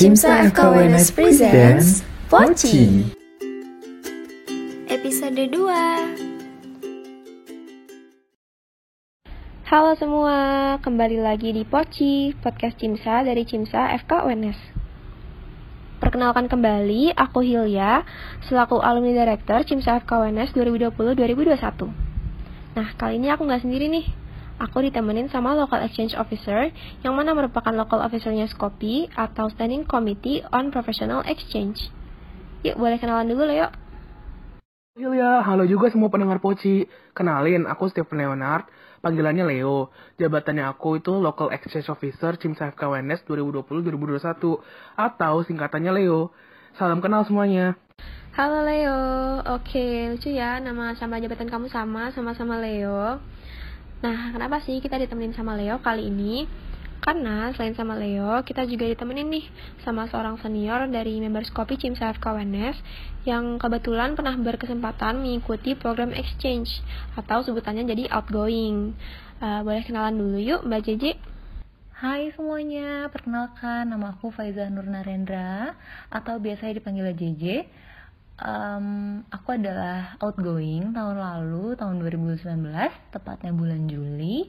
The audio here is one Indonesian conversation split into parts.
Cimsa FKWNS presents Poci Episode 2 Halo semua, kembali lagi di Poci, podcast Cimsa dari Cimsa FK UNS. Perkenalkan kembali, aku Hilya, selaku alumni director Cimsa FK UNS 2020-2021. Nah, kali ini aku nggak sendiri nih, Aku ditemenin sama local exchange officer yang mana merupakan local officernya Skopi atau Standing Committee on Professional Exchange. Yuk, boleh kenalan dulu Leo. Iya, halo juga semua pendengar Poci. Kenalin, aku Stephen Leonard, panggilannya Leo. Jabatannya aku itu Local Exchange Officer Cimsa FKWNS 2020-2021, atau singkatannya Leo. Salam kenal semuanya. Halo Leo, oke lucu ya nama sama jabatan kamu sama, sama-sama Leo. Nah, kenapa sih kita ditemenin sama Leo kali ini? Karena selain sama Leo, kita juga ditemenin nih sama seorang senior dari member Skopi Cimsa FKWNS yang kebetulan pernah berkesempatan mengikuti program exchange atau sebutannya jadi outgoing. Uh, boleh kenalan dulu yuk Mbak Jeje. Hai semuanya, perkenalkan nama aku Faiza Nur Narendra atau biasa dipanggil JJ um, aku adalah outgoing tahun lalu tahun 2019 tepatnya bulan Juli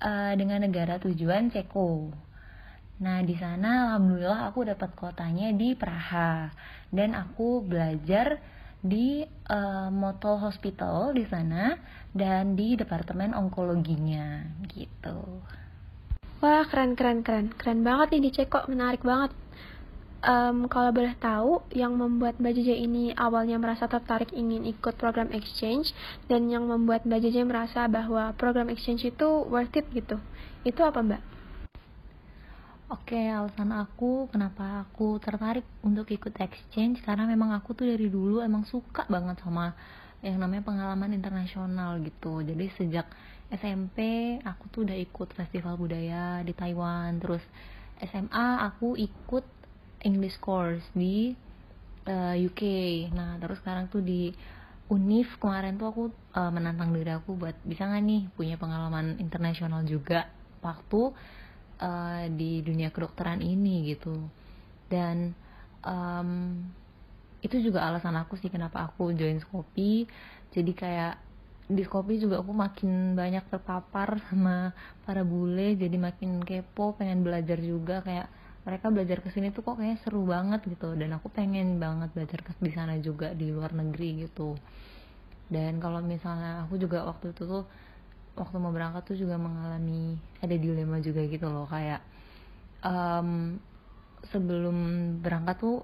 uh, dengan negara tujuan Ceko. Nah di sana alhamdulillah aku dapat kotanya di Praha dan aku belajar di uh, Motol Hospital di sana dan di departemen onkologinya gitu. Wah keren keren keren keren banget nih di Ceko menarik banget um, kalau boleh tahu yang membuat Mbak Jeje ini awalnya merasa tertarik ingin ikut program exchange dan yang membuat Mbak Jeje merasa bahwa program exchange itu worth it gitu. Itu apa Mbak? Oke, alasan aku kenapa aku tertarik untuk ikut exchange karena memang aku tuh dari dulu emang suka banget sama yang namanya pengalaman internasional gitu. Jadi sejak SMP aku tuh udah ikut festival budaya di Taiwan, terus SMA aku ikut English course di uh, eh, UK nah terus sekarang tuh di Unif. Kemarin tuh aku uh, menantang diri aku buat bisa nggak nih punya pengalaman internasional juga waktu uh, di dunia kedokteran ini gitu. Dan um, itu juga alasan aku sih kenapa aku join Skopi. Jadi kayak di Skopi juga aku makin banyak terpapar sama para bule jadi makin kepo pengen belajar juga kayak mereka belajar ke sini tuh kok kayaknya seru banget gitu. Dan aku pengen banget belajar ke di sana juga di luar negeri gitu. Dan kalau misalnya aku juga waktu itu tuh waktu mau berangkat tuh juga mengalami ada dilema juga gitu loh. Kayak um, sebelum berangkat tuh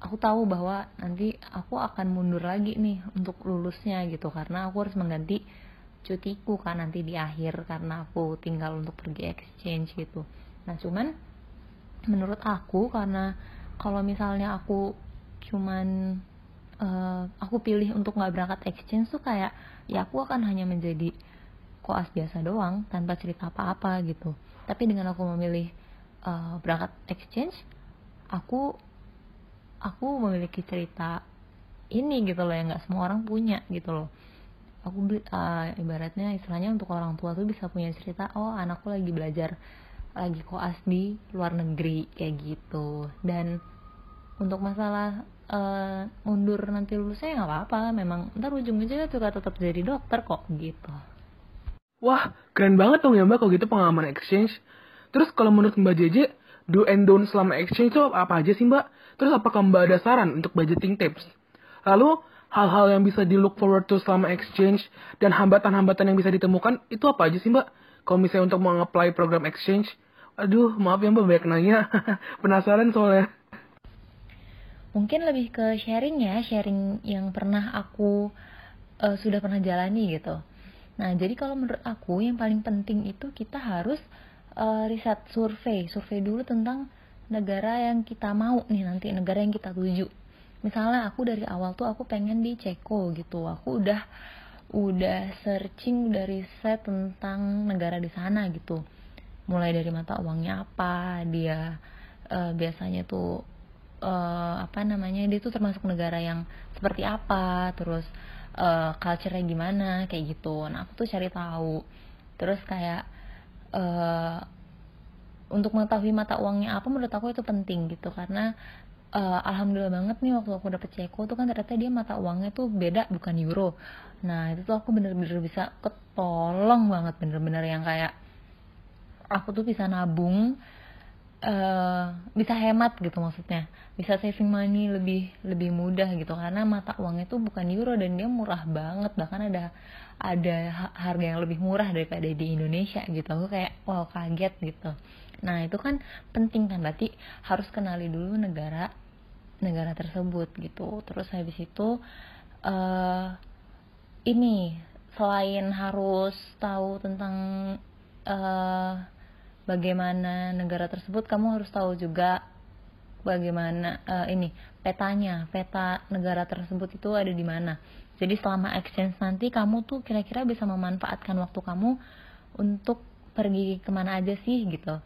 aku tahu bahwa nanti aku akan mundur lagi nih untuk lulusnya gitu. Karena aku harus mengganti cutiku kan nanti di akhir karena aku tinggal untuk pergi exchange gitu. Nah cuman menurut aku karena kalau misalnya aku cuman uh, aku pilih untuk nggak berangkat exchange tuh kayak ya aku akan hanya menjadi koas biasa doang tanpa cerita apa-apa gitu. Tapi dengan aku memilih uh, berangkat exchange aku aku memiliki cerita ini gitu loh yang nggak semua orang punya gitu loh. Aku uh, ibaratnya istilahnya untuk orang tua tuh bisa punya cerita oh anakku lagi belajar lagi koas di luar negeri kayak gitu. Dan untuk masalah uh, mundur nanti lulusnya ya nggak apa-apa. Memang ntar ujung-ujungnya juga tetap jadi dokter kok gitu. Wah keren banget dong ya mbak kalau gitu pengalaman exchange. Terus kalau menurut mbak JJ do and don't selama exchange itu apa aja sih mbak? Terus apakah mbak ada saran untuk budgeting tips? Lalu hal-hal yang bisa di look forward to selama exchange dan hambatan-hambatan yang bisa ditemukan itu apa aja sih mbak kalau misalnya untuk mengapply program exchange aduh maaf ya mbak banyak nanya. Penasaran soalnya. Mungkin lebih ke sharing ya sharing yang pernah aku uh, sudah pernah jalani gitu. Nah jadi kalau menurut aku yang paling penting itu kita harus uh, riset survei. Survei dulu tentang negara yang kita mau nih nanti negara yang kita tuju. Misalnya aku dari awal tuh aku pengen di Ceko gitu. Aku udah udah searching dari set tentang negara di sana gitu. Mulai dari mata uangnya apa dia uh, biasanya tuh uh, apa namanya dia tuh termasuk negara yang seperti apa terus uh, culture-nya gimana kayak gitu. Nah aku tuh cari tahu. Terus kayak uh, untuk mengetahui mata uangnya apa menurut aku itu penting gitu. Karena uh, alhamdulillah banget nih waktu aku dapet ceko tuh kan ternyata dia mata uangnya tuh beda bukan euro nah itu tuh aku bener-bener bisa ketolong banget bener-bener yang kayak aku tuh bisa nabung uh, bisa hemat gitu maksudnya. Bisa saving money lebih lebih mudah gitu karena mata uangnya tuh bukan euro dan dia murah banget. Bahkan ada ada harga yang lebih murah daripada di Indonesia gitu. Aku kayak wow kaget gitu. Nah itu kan penting kan berarti harus kenali dulu negara negara tersebut gitu. Terus habis itu uh, ini selain harus tahu tentang uh, bagaimana negara tersebut kamu harus tahu juga bagaimana uh, ini petanya peta negara tersebut itu ada di mana. Jadi selama exchange nanti kamu tuh kira-kira bisa memanfaatkan waktu kamu untuk pergi ke mana aja sih gitu.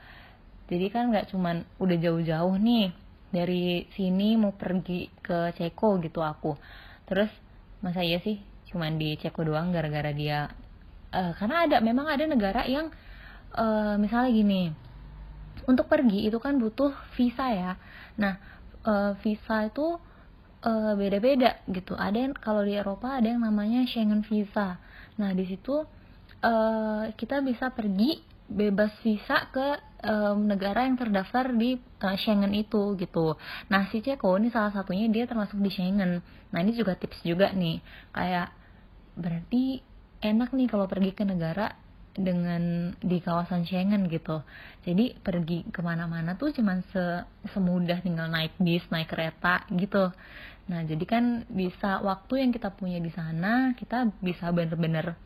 Jadi kan nggak cuman udah jauh-jauh nih dari sini mau pergi ke Ceko gitu aku. Terus masa iya sih cuman di Ceko doang gara-gara dia uh, karena ada memang ada negara yang uh, misalnya gini untuk pergi itu kan butuh visa ya nah uh, visa itu uh, beda-beda gitu. Ada yang kalau di Eropa ada yang namanya Schengen visa. Nah di situ uh, kita bisa pergi bebas visa ke um, negara yang terdaftar di uh, Schengen itu gitu. Nah si Ceko ini salah satunya dia termasuk di Schengen. Nah ini juga tips juga nih kayak berarti enak nih kalau pergi ke negara dengan di kawasan Schengen gitu. Jadi pergi ke mana-mana tuh cuman se semudah tinggal naik bis, naik kereta gitu. Nah, jadi kan bisa waktu yang kita punya di sana, kita bisa bener-bener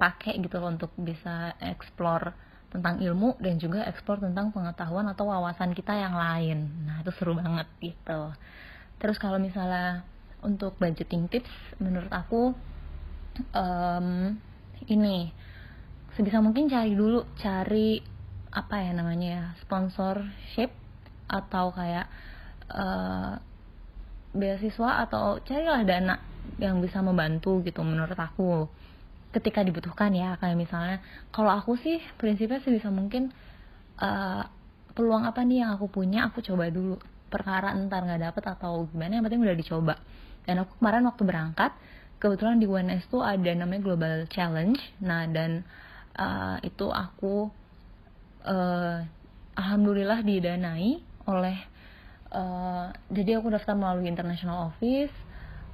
pakai gitu loh untuk bisa explore tentang ilmu dan juga explore tentang pengetahuan atau wawasan kita yang lain. Nah, itu seru banget gitu. Terus kalau misalnya untuk budgeting tips, menurut aku um, ini sebisa mungkin cari dulu cari apa ya namanya ya sponsorship atau kayak uh, beasiswa atau carilah dana yang bisa membantu gitu menurut aku ketika dibutuhkan ya. Kayak misalnya kalau aku sih prinsipnya sih bisa mungkin uh, peluang apa nih yang aku punya aku coba dulu. Perkara entar nggak dapet atau gimana yang penting udah dicoba. Dan aku kemarin waktu berangkat kebetulan di UNS tuh ada namanya Global Challenge. Nah dan uh, itu aku uh, alhamdulillah didanai oleh uh, jadi aku daftar melalui international office.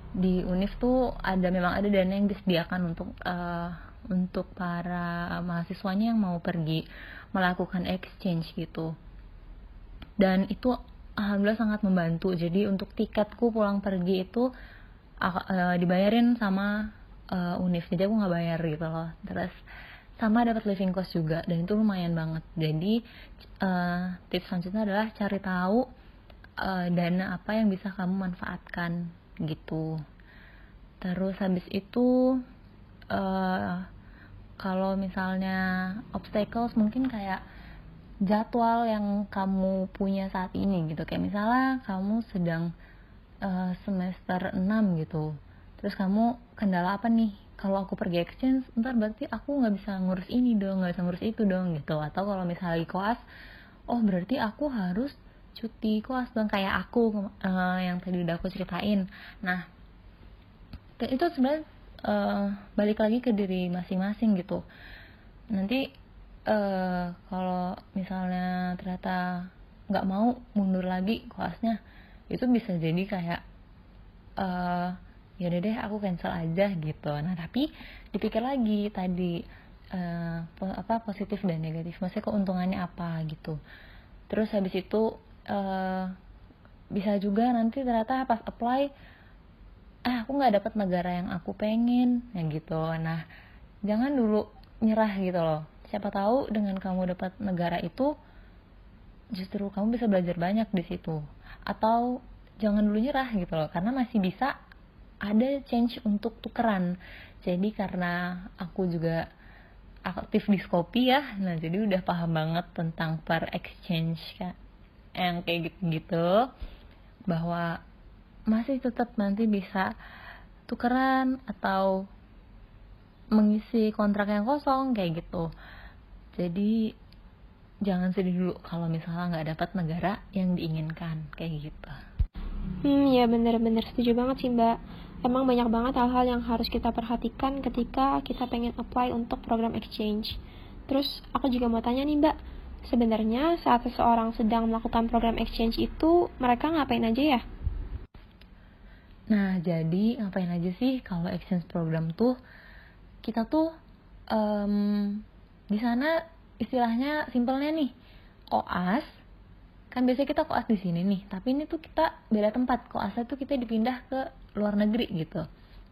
Di Unif tuh ada memang ada dana yang disediakan untuk uh, untuk para mahasiswanya yang mau pergi melakukan exchange gitu. Dan itu alhamdulillah sangat membantu. Jadi untuk tiketku pulang pergi itu uh, dibayarin sama uh, Unif jadi aku nggak bayar gitu loh. Terus sama dapat living cost juga. Dan itu lumayan banget. Jadi uh, tips selanjutnya adalah cari tahu uh, dana apa yang bisa kamu manfaatkan. Gitu. Terus habis itu uh, kalau misalnya obstacles mungkin kayak jadwal yang kamu punya saat ini gitu. Kayak misalnya kamu sedang uh, semester 6 gitu. Terus kamu kendala apa nih? Kalau aku pergi exchange ntar berarti aku nggak bisa ngurus ini dong nggak bisa ngurus itu dong gitu. Atau kalau misalnya koas oh berarti aku harus cuti kelas dong kayak aku uh, yang tadi udah aku ceritain. Nah itu sebenarnya uh, balik lagi ke diri masing-masing gitu. Nanti uh, kalau misalnya ternyata nggak mau mundur lagi kelasnya itu bisa jadi kayak uh, ya deh aku cancel aja gitu. Nah tapi dipikir lagi tadi uh, apa positif dan negatif. Maksudnya keuntungannya apa gitu. Terus habis itu uh, bisa juga nanti ternyata pas apply ah aku nggak dapat negara yang aku pengen. Ya gitu. Nah jangan dulu nyerah gitu loh. Siapa tahu dengan kamu dapat negara itu justru kamu bisa belajar banyak di situ atau jangan dulu nyerah gitu loh karena masih bisa ada change untuk tukeran. Jadi karena aku juga aktif di Shopee ya nah jadi udah paham banget tentang per exchange kan yang kayak gitu-gitu bahwa masih tetap nanti bisa tukeran atau mengisi kontrak yang kosong kayak gitu. Jadi jangan sedih dulu kalau misalnya nggak dapat negara yang diinginkan kayak gitu Hmm, ya bener-bener setuju banget sih mbak. Emang banyak banget hal-hal yang harus kita perhatikan ketika kita pengen apply untuk program exchange. Terus aku juga mau tanya nih mbak, sebenarnya saat seseorang sedang melakukan program exchange itu mereka ngapain aja ya? Nah, jadi ngapain aja sih kalau exchange program tuh kita tuh um, di sana istilahnya simpelnya nih koas kan biasanya kita koas di sini nih tapi ini tuh kita beda tempat koasnya tuh kita dipindah ke luar negeri gitu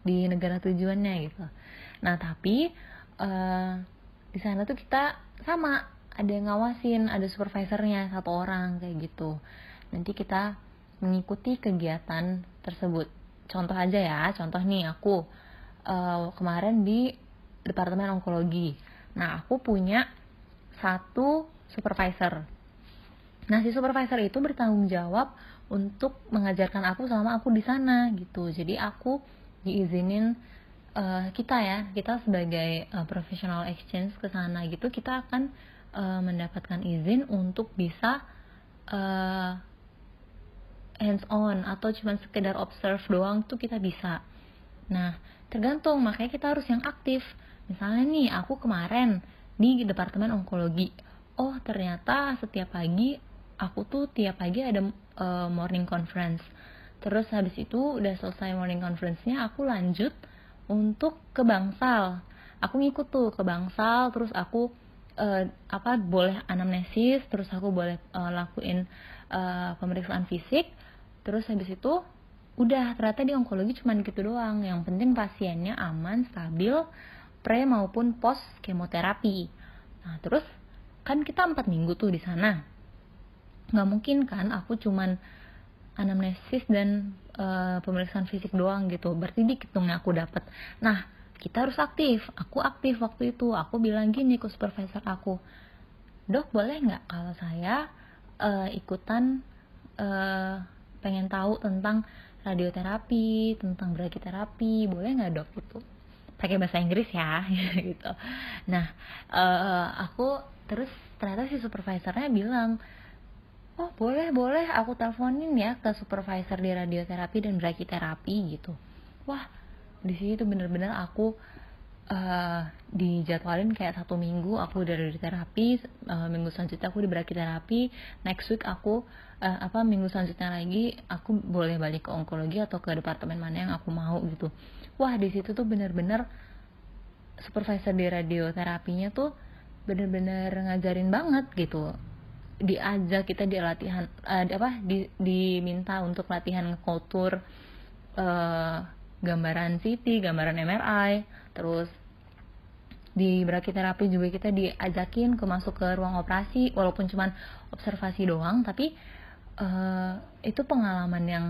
di negara tujuannya gitu. Nah tapi uh, di sana tuh kita sama ada yang ngawasin ada supervisornya satu orang kayak gitu. Nanti kita mengikuti kegiatan tersebut. Contoh aja ya contoh nih aku uh, kemarin di departemen onkologi. Nah aku punya satu supervisor Nah, si supervisor itu bertanggung jawab untuk mengajarkan aku selama aku di sana gitu. Jadi aku diizinin uh, kita ya, kita sebagai uh, professional exchange ke sana gitu, kita akan uh, mendapatkan izin untuk bisa uh, hands on atau cuma sekedar observe doang tuh kita bisa. Nah, tergantung makanya kita harus yang aktif. Misalnya nih, aku kemarin di departemen onkologi. Oh, ternyata setiap pagi aku tuh tiap pagi ada uh, morning conference. Terus habis itu udah selesai morning conference-nya aku lanjut untuk ke Bangsal. Aku ngikut tuh ke Bangsal terus aku uh, apa boleh anamnesis terus aku boleh uh, lakuin uh, pemeriksaan fisik. Terus habis itu udah ternyata di onkologi cuma gitu doang. Yang penting pasiennya aman stabil pre maupun post kemoterapi. Nah terus kan kita empat minggu tuh di sana. Nggak mungkin kan aku cuman anamnesis dan uh, pemeriksaan fisik doang gitu. Berarti dikit dong aku dapat nah kita harus aktif. Aku aktif waktu itu. Aku bilang gini ke supervisor aku dok boleh nggak kalau saya uh, ikutan uh, pengen tahu tentang radioterapi tentang brachyterapi boleh nggak dok? Itu pakai bahasa Inggris ya gitu. Nah uh, aku terus ternyata si supervisornya bilang oh boleh boleh aku teleponin ya ke supervisor di radioterapi dan brachyterapi gitu. Wah di sini tuh bener-bener aku uh, dijadwalin kayak satu minggu aku udah radioterapi uh, minggu selanjutnya aku di brachyterapi next week aku uh, apa minggu selanjutnya lagi aku boleh balik ke onkologi atau ke departemen mana yang aku mau gitu wah di situ tuh bener-bener supervisor di radioterapinya tuh bener-bener ngajarin banget gitu. Diajak kita di latihan uh, apa di, diminta untuk latihan ngekultur uh, gambaran CT, gambaran MRI, terus di brachyterapi juga kita diajakin ke masuk ke ruang operasi walaupun cuman observasi doang tapi uh, itu pengalaman yang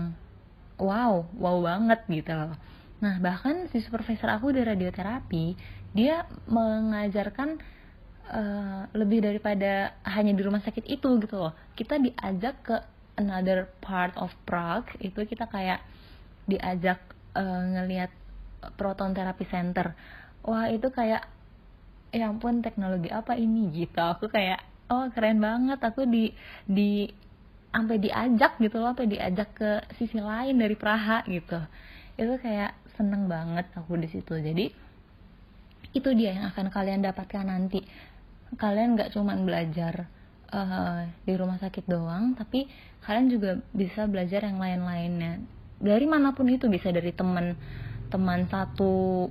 wow wow banget gitu loh nah bahkan si supervisor aku di radioterapi dia mengajarkan uh, lebih daripada hanya di rumah sakit itu gitu loh. Kita diajak ke another part of Prague itu kita kayak diajak uh, ngelihat proton therapy center. Wah itu kayak ya ampun teknologi apa ini? Gitu. Aku kayak oh keren banget. Aku di di sampai diajak gitu loh sampai diajak ke sisi lain dari Praha gitu. Itu kayak seneng banget aku di situ. Jadi itu dia yang akan kalian dapatkan nanti. Kalian nggak cuma belajar uh, di rumah sakit doang tapi kalian juga bisa belajar yang lain-lainnya. Dari mana pun itu bisa dari teman teman satu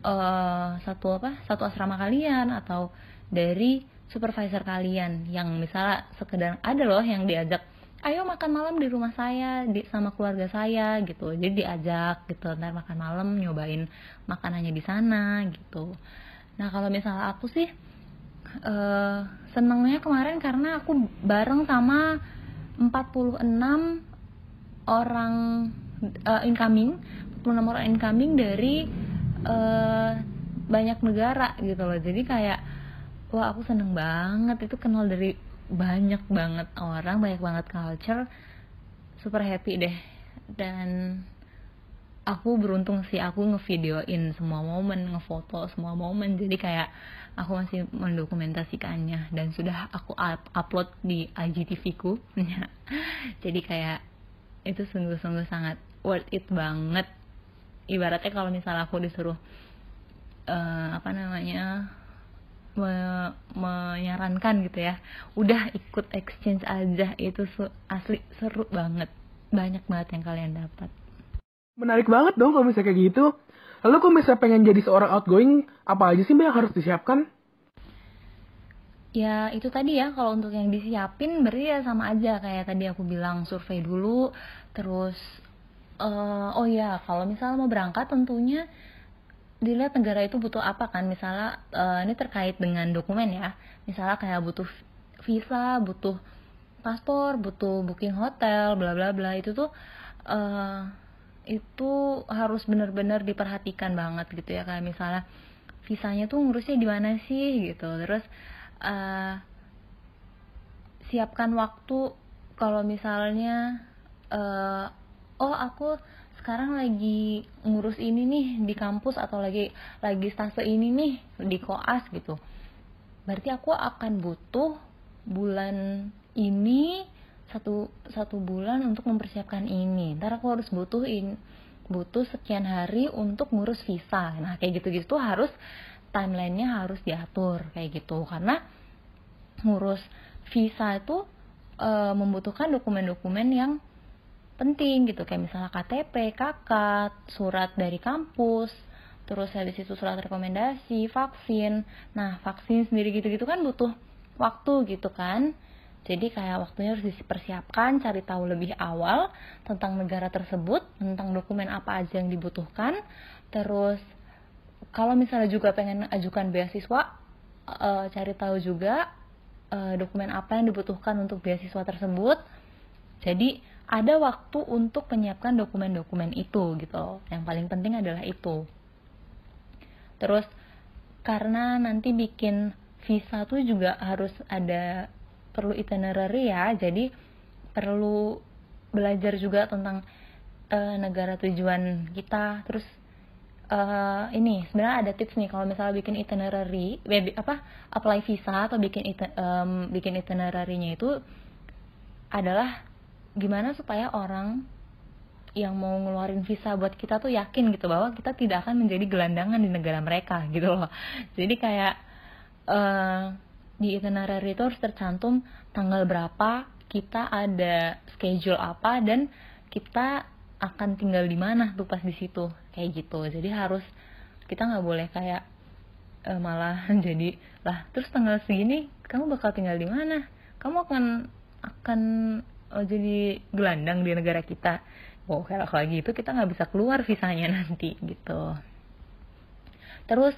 uh, satu apa satu asrama kalian atau dari supervisor kalian yang misalnya sekedar ada loh yang diajak ayo makan malam di rumah saya di sama keluarga saya gitu. Jadi diajak gitu ntar makan malam nyobain makanannya di sana gitu. Nah kalau misalnya aku sih uh, senengnya kemarin karena aku bareng sama 46 orang uh, incoming 46 orang incoming dari uh, banyak negara gitu loh. Jadi kayak wah aku seneng banget. Itu kenal dari banyak banget orang banyak banget culture super happy deh. Dan aku beruntung sih aku ngevideoin semua momen ngefoto semua momen. Jadi kayak aku masih mendokumentasikannya. Dan sudah aku up upload di IGTV ku. Jadi kayak itu sungguh-sungguh sangat worth it banget. Ibaratnya kalau misalnya aku disuruh uh, apa namanya me menyarankan gitu ya udah ikut exchange aja itu asli seru banget banyak banget yang kalian dapat Menarik banget dong kalau misalnya kayak gitu. Lalu kalau misalnya pengen jadi seorang outgoing, apa aja sih mbak yang harus disiapkan? Ya itu tadi ya, kalau untuk yang disiapin berarti ya sama aja kayak tadi aku bilang survei dulu, terus uh, oh ya kalau misalnya mau berangkat tentunya dilihat negara itu butuh apa kan? Misalnya uh, ini terkait dengan dokumen ya. Misalnya kayak butuh visa butuh paspor butuh booking hotel bla bla bla. Itu tuh uh, itu harus benar-benar diperhatikan banget gitu ya. Kayak misalnya visanya tuh ngurusnya di mana sih gitu. Terus uh, siapkan waktu. Kalau misalnya uh, oh aku sekarang lagi ngurus ini nih di kampus atau lagi lagi stase ini nih di koas gitu. Berarti aku akan butuh bulan ini satu satu bulan untuk mempersiapkan ini. Ntar aku harus butuhin butuh sekian hari untuk ngurus visa. Nah kayak gitu gitu harus timelinenya harus diatur kayak gitu. Karena ngurus visa itu e, membutuhkan dokumen-dokumen yang penting gitu kayak misalnya KTP, KK, surat dari kampus, terus habis itu surat rekomendasi, vaksin. Nah, vaksin sendiri gitu-gitu kan butuh waktu gitu kan. Jadi kayak waktunya harus dipersiapkan, cari tahu lebih awal tentang negara tersebut, tentang dokumen apa aja yang dibutuhkan. Terus kalau misalnya juga pengen ajukan beasiswa, e, cari tahu juga e, dokumen apa yang dibutuhkan untuk beasiswa tersebut. Jadi ada waktu untuk menyiapkan dokumen-dokumen itu gitu. Yang paling penting adalah itu. Terus karena nanti bikin visa tuh juga harus ada perlu itinerary ya jadi perlu belajar juga tentang uh, negara tujuan kita terus uh, ini sebenarnya ada tips nih kalau misalnya bikin itinerary apa apply visa atau bikin iti, um, bikin itinerary-nya itu adalah gimana supaya orang yang mau ngeluarin visa buat kita tuh yakin gitu bahwa kita tidak akan menjadi gelandangan di negara mereka gitu loh. Jadi kayak uh, di itinerary itu harus tercantum tanggal berapa kita ada schedule apa dan kita akan tinggal di mana tuh pas di situ. Kayak gitu. Jadi harus kita nggak boleh kayak uh, malah jadi lah terus tanggal segini kamu bakal tinggal di mana? Kamu akan akan uh, jadi gelandang di negara kita. Oh kalau kayak gitu kita nggak bisa keluar visanya nanti gitu. Terus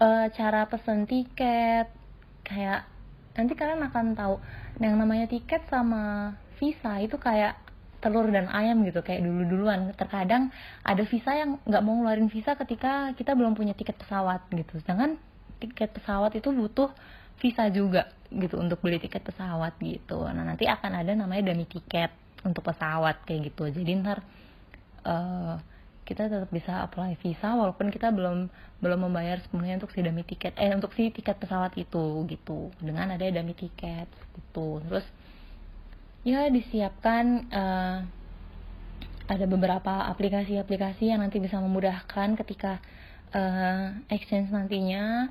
uh, cara pesen tiket kayak nanti kalian akan tahu yang namanya tiket sama visa itu kayak telur dan ayam gitu kayak dulu duluan terkadang ada visa yang nggak mau ngeluarin visa ketika kita belum punya tiket pesawat gitu. Sedangkan tiket pesawat itu butuh visa juga gitu untuk beli tiket pesawat gitu. Nah nanti akan ada namanya dummy tiket untuk pesawat kayak gitu. Jadi ntar uh, kita tetap bisa apply visa walaupun kita belum belum membayar sepenuhnya untuk si dummy tiket eh untuk si tiket pesawat itu gitu. Dengan ada dummy tiket gitu. Terus ya disiapkan uh, ada beberapa aplikasi-aplikasi yang nanti bisa memudahkan ketika uh, exchange nantinya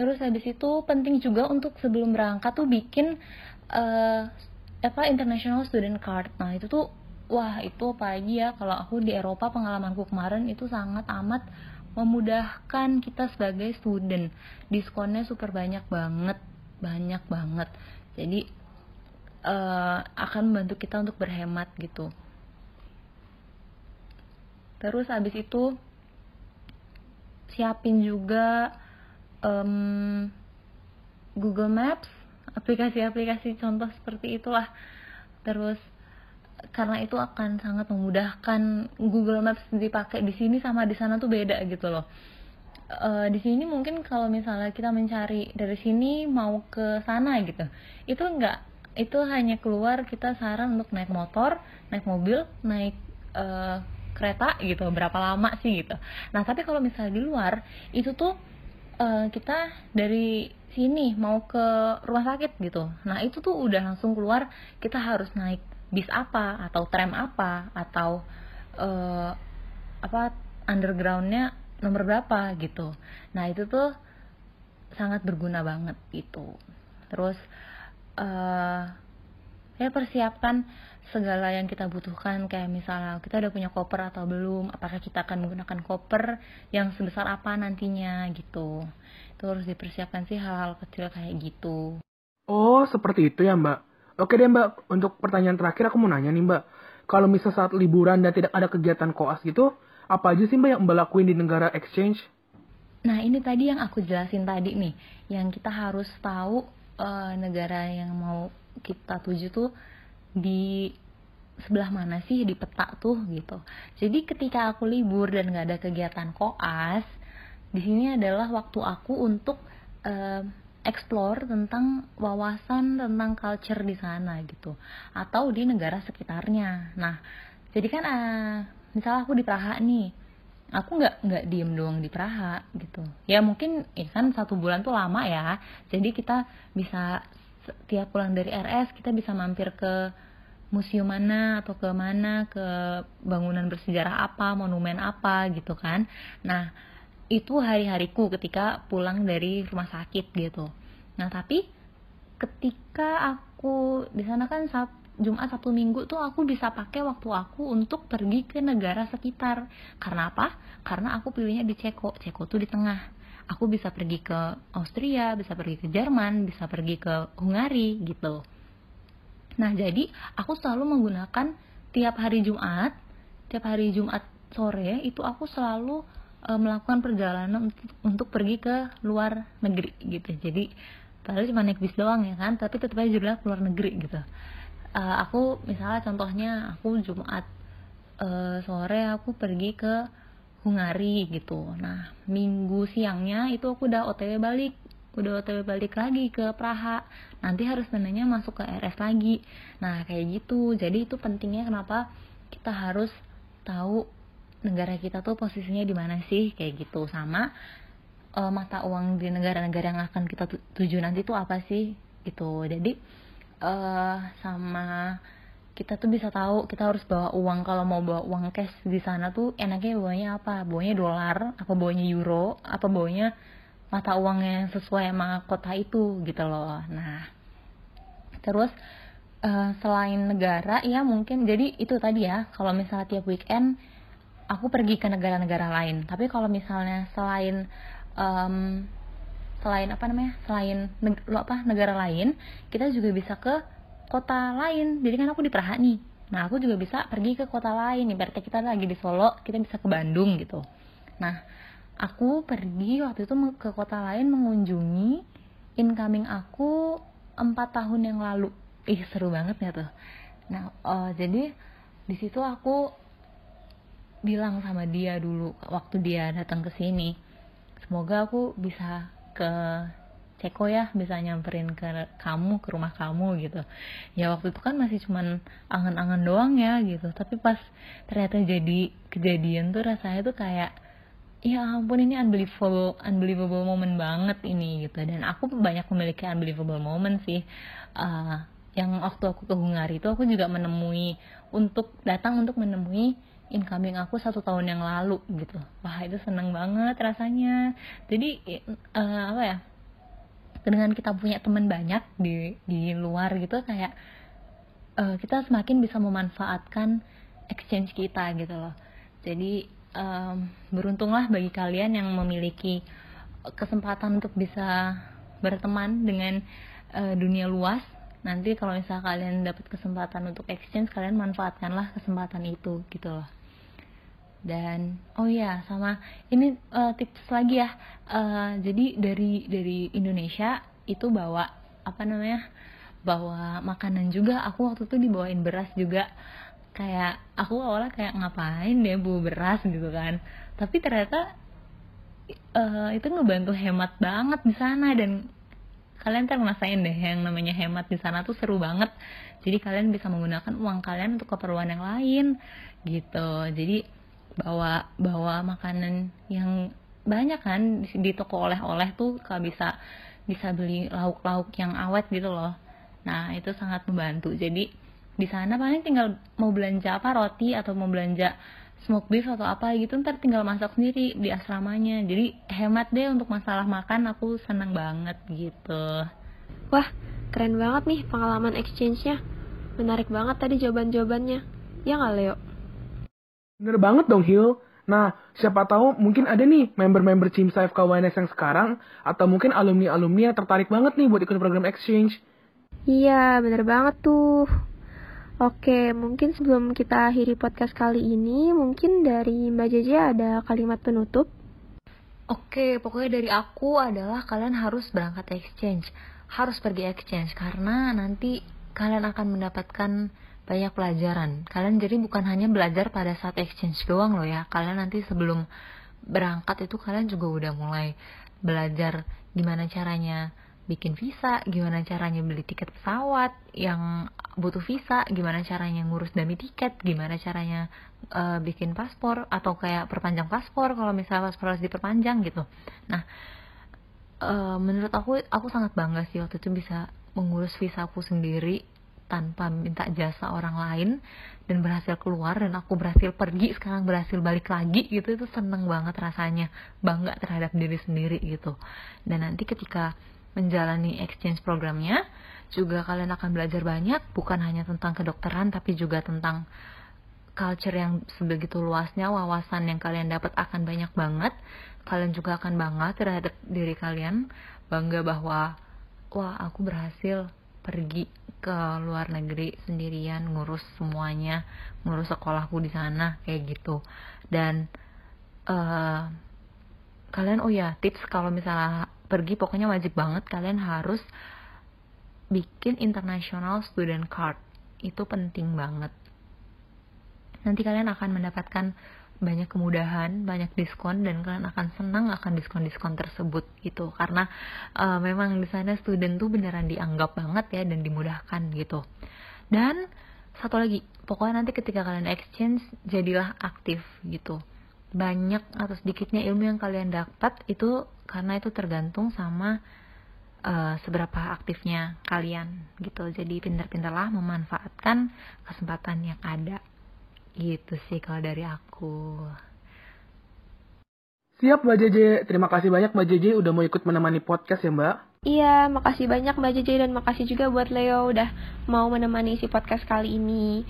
terus habis itu penting juga untuk sebelum berangkat tuh bikin uh, apa international student card. Nah itu tuh wah itu apalagi ya kalau aku di Eropa pengalamanku kemarin itu sangat amat memudahkan kita sebagai student. Diskonnya super banyak banget banyak banget. Jadi uh, akan membantu kita untuk berhemat gitu. Terus habis itu siapin juga um, Google Maps aplikasi-aplikasi contoh seperti itulah terus karena itu akan sangat memudahkan Google Maps dipakai di sini sama di sana tuh beda gitu loh. Uh, di sini mungkin kalau misalnya kita mencari dari sini mau ke sana gitu, itu enggak, itu hanya keluar kita saran untuk naik motor, naik mobil, naik uh, kereta gitu berapa lama sih gitu nah tapi kalau misalnya di luar itu tuh uh, kita dari sini mau ke rumah sakit gitu. Nah itu tuh udah langsung keluar kita harus naik bis apa atau tram apa atau uh, apa undergroundnya nomor berapa gitu. Nah itu tuh sangat berguna banget itu terus uh, ya persiapkan segala yang kita butuhkan kayak misalnya kita udah punya koper atau belum apakah kita akan menggunakan koper yang sebesar apa nantinya gitu. Itu harus dipersiapkan sih hal-hal kecil kayak gitu. Oh seperti itu ya mbak. Oke deh mbak. Untuk pertanyaan terakhir aku mau nanya nih mbak. Kalau misal saat liburan dan tidak ada kegiatan koas gitu apa aja sih mbak yang mbak lakuin di negara exchange? Nah ini tadi yang aku jelasin tadi nih. Yang kita harus tahu uh, negara yang mau kita tuju tuh di sebelah mana sih di peta tuh gitu. Jadi ketika aku libur dan nggak ada kegiatan koas, di sini adalah waktu aku untuk uh, explore tentang wawasan tentang culture di sana gitu, atau di negara sekitarnya. Nah, jadi kan uh, misalnya aku di Praha nih, aku nggak nggak diem doang di Praha gitu. Ya mungkin ya kan satu bulan tuh lama ya, jadi kita bisa setiap pulang dari RS kita bisa mampir ke museum mana atau ke mana ke bangunan bersejarah apa monumen apa gitu kan. Nah itu hari-hariku ketika pulang dari rumah sakit gitu. Nah tapi ketika aku di sana kan saat Jumat Sabtu Minggu tuh aku bisa pakai waktu aku untuk pergi ke negara sekitar. Karena apa? Karena aku pilihnya di Ceko. Ceko tuh di tengah aku bisa pergi ke Austria bisa pergi ke Jerman bisa pergi ke Hungari gitu. Nah jadi aku selalu menggunakan tiap hari Jumat tiap hari Jumat sore itu aku selalu e, melakukan perjalanan untuk, pergi ke luar negeri gitu. Jadi padahal cuma naik bis doang ya kan? Tapi tetap aja ke luar negeri gitu. E, aku misalnya contohnya aku Jumat e, sore aku pergi ke Hungari gitu. Nah minggu siangnya itu aku udah otw balik. Udah otw balik lagi ke Praha. Nanti harus neneknya masuk ke RS lagi. Nah kayak gitu. Jadi itu pentingnya kenapa kita harus tahu negara kita tuh posisinya di mana sih kayak gitu. Sama uh, mata uang di negara-negara yang akan kita tuju nanti tuh apa sih gitu. Jadi uh, sama kita tuh bisa tahu kita harus bawa uang. Kalau mau bawa uang cash di sana tuh enaknya bawanya apa? Bawanya dolar apa bawanya euro apa bawanya mata uang yang sesuai sama kota itu gitu loh. Nah terus uh, selain negara ya mungkin jadi itu tadi ya kalau misalnya tiap weekend aku pergi ke negara-negara lain. Tapi kalau misalnya selain um, selain apa namanya? Selain neg apa negara lain kita juga bisa ke kota lain. Jadi kan aku di Praha nih. Nah aku juga bisa pergi ke kota lain. Ibaratnya kita lagi di Solo kita bisa ke Bandung gitu. Nah aku pergi waktu itu ke kota lain mengunjungi incoming aku empat tahun yang lalu. Ih seru banget ya tuh. Nah uh, jadi di situ aku bilang sama dia dulu waktu dia datang ke sini semoga aku bisa ke Ceko ya bisa nyamperin ke kamu ke rumah kamu gitu. Ya waktu itu kan masih cuman angan-angan doang ya gitu. Tapi pas ternyata jadi kejadian tuh rasanya tuh kayak ya ampun ini unbelievable unbelievable moment banget ini gitu. Dan aku banyak memiliki unbelievable moment sih. Uh, yang waktu aku ke Hungari itu aku juga menemui untuk datang untuk menemui incoming aku satu tahun yang lalu gitu. Wah itu seneng banget rasanya. Jadi uh, apa ya dengan kita punya teman banyak di di luar gitu kayak uh, kita semakin bisa memanfaatkan exchange kita gitu loh. Jadi um, beruntunglah bagi kalian yang memiliki kesempatan untuk bisa berteman dengan uh, dunia luas. Nanti kalau misalnya kalian dapat kesempatan untuk exchange kalian manfaatkanlah kesempatan itu gitu loh dan oh ya sama. Ini uh, tips lagi ya. Uh, jadi dari dari Indonesia itu bawa apa namanya bawa makanan juga. Aku waktu itu dibawain beras juga. Kayak aku awalnya kayak ngapain deh bu beras? gitu kan. Tapi ternyata uh, itu ngebantu hemat banget di sana. Dan kalian ntar ngerasain deh yang namanya hemat di sana tuh seru banget. Jadi kalian bisa menggunakan uang kalian untuk keperluan yang lain gitu. Jadi bawa bawa makanan yang banyak kan di, di toko oleh-oleh tuh kalau bisa bisa beli lauk-lauk yang awet gitu loh. Nah itu sangat membantu. Jadi di sana paling tinggal mau belanja apa roti atau mau belanja smoke beef atau apa gitu ntar tinggal masak sendiri di asramanya. Jadi hemat deh untuk masalah makan aku seneng banget gitu. Wah keren banget nih pengalaman exchange-nya. Menarik banget tadi jawaban-jawabannya. Ya nggak Leo bener banget dong Hil Nah, siapa tahu mungkin ada nih member-member Cimsa FKWNS yang sekarang, atau mungkin alumni-alumni yang tertarik banget nih buat ikut program exchange. Iya, bener banget tuh. Oke, mungkin sebelum kita akhiri podcast kali ini, mungkin dari Mbak Jeje ada kalimat penutup. Oke, pokoknya dari aku adalah kalian harus berangkat exchange. Harus pergi exchange, karena nanti kalian akan mendapatkan banyak pelajaran. Kalian jadi bukan hanya belajar pada saat exchange doang loh ya. Kalian nanti sebelum berangkat itu kalian juga udah mulai belajar gimana caranya bikin visa, gimana caranya beli tiket pesawat yang butuh visa, gimana caranya ngurus dami tiket, gimana caranya uh, bikin paspor atau kayak perpanjang paspor kalau misalnya paspor harus diperpanjang gitu. Nah, uh, menurut aku aku sangat bangga sih waktu itu bisa mengurus visa aku sendiri tanpa minta jasa orang lain dan berhasil keluar dan aku berhasil pergi sekarang berhasil balik lagi gitu itu seneng banget rasanya bangga terhadap diri sendiri gitu. Dan nanti ketika menjalani exchange programnya juga kalian akan belajar banyak bukan hanya tentang kedokteran tapi juga tentang culture yang sebegitu luasnya wawasan yang kalian dapat akan banyak banget. Kalian juga akan bangga terhadap diri kalian bangga bahwa wah aku berhasil pergi ke luar negeri sendirian ngurus semuanya ngurus sekolahku di sana kayak gitu. Dan uh, kalian oh ya tips kalau misalnya pergi pokoknya wajib banget kalian harus bikin international student card. Itu penting banget. Nanti kalian akan mendapatkan banyak kemudahan, banyak diskon dan kalian akan senang akan diskon-diskon tersebut gitu karena uh, memang di sana student tuh beneran dianggap banget ya dan dimudahkan gitu. Dan satu lagi, pokoknya nanti ketika kalian exchange jadilah aktif gitu. Banyak atau sedikitnya ilmu yang kalian dapat itu karena itu tergantung sama uh, seberapa aktifnya kalian gitu. Jadi pintar-pintarlah memanfaatkan kesempatan yang ada. Gitu sih kalau dari aku. Siap Mbak Jeje, terima kasih banyak Mbak Jeje udah mau ikut menemani podcast ya Mbak. Iya, makasih banyak Mbak Jeje dan makasih juga buat Leo udah mau menemani si podcast kali ini.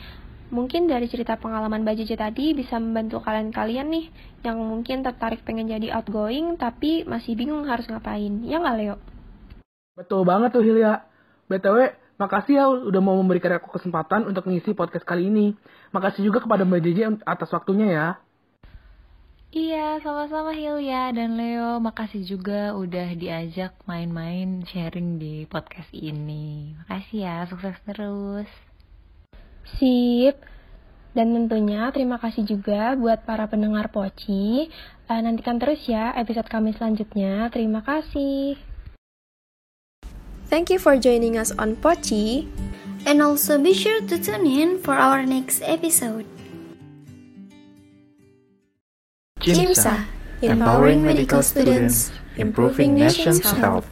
Mungkin dari cerita pengalaman Mbak Jeje tadi bisa membantu kalian-kalian nih yang mungkin tertarik pengen jadi outgoing tapi masih bingung harus ngapain. Ya nggak Leo? Betul banget tuh Hilya. BTW, Makasih ya udah mau memberikan aku kesempatan untuk mengisi podcast kali ini. Makasih juga kepada Mbak Jeje atas waktunya ya. Iya, sama-sama Hilya dan Leo. Makasih juga udah diajak main-main sharing di podcast ini. Makasih ya, sukses terus. Sip. Dan tentunya terima kasih juga buat para pendengar Poci. Uh, nantikan terus ya episode kami selanjutnya. Terima kasih. Thank you for joining us on Pochi. And also be sure to tune in for our next episode. Jimsa, empowering medical students, improving nation's health.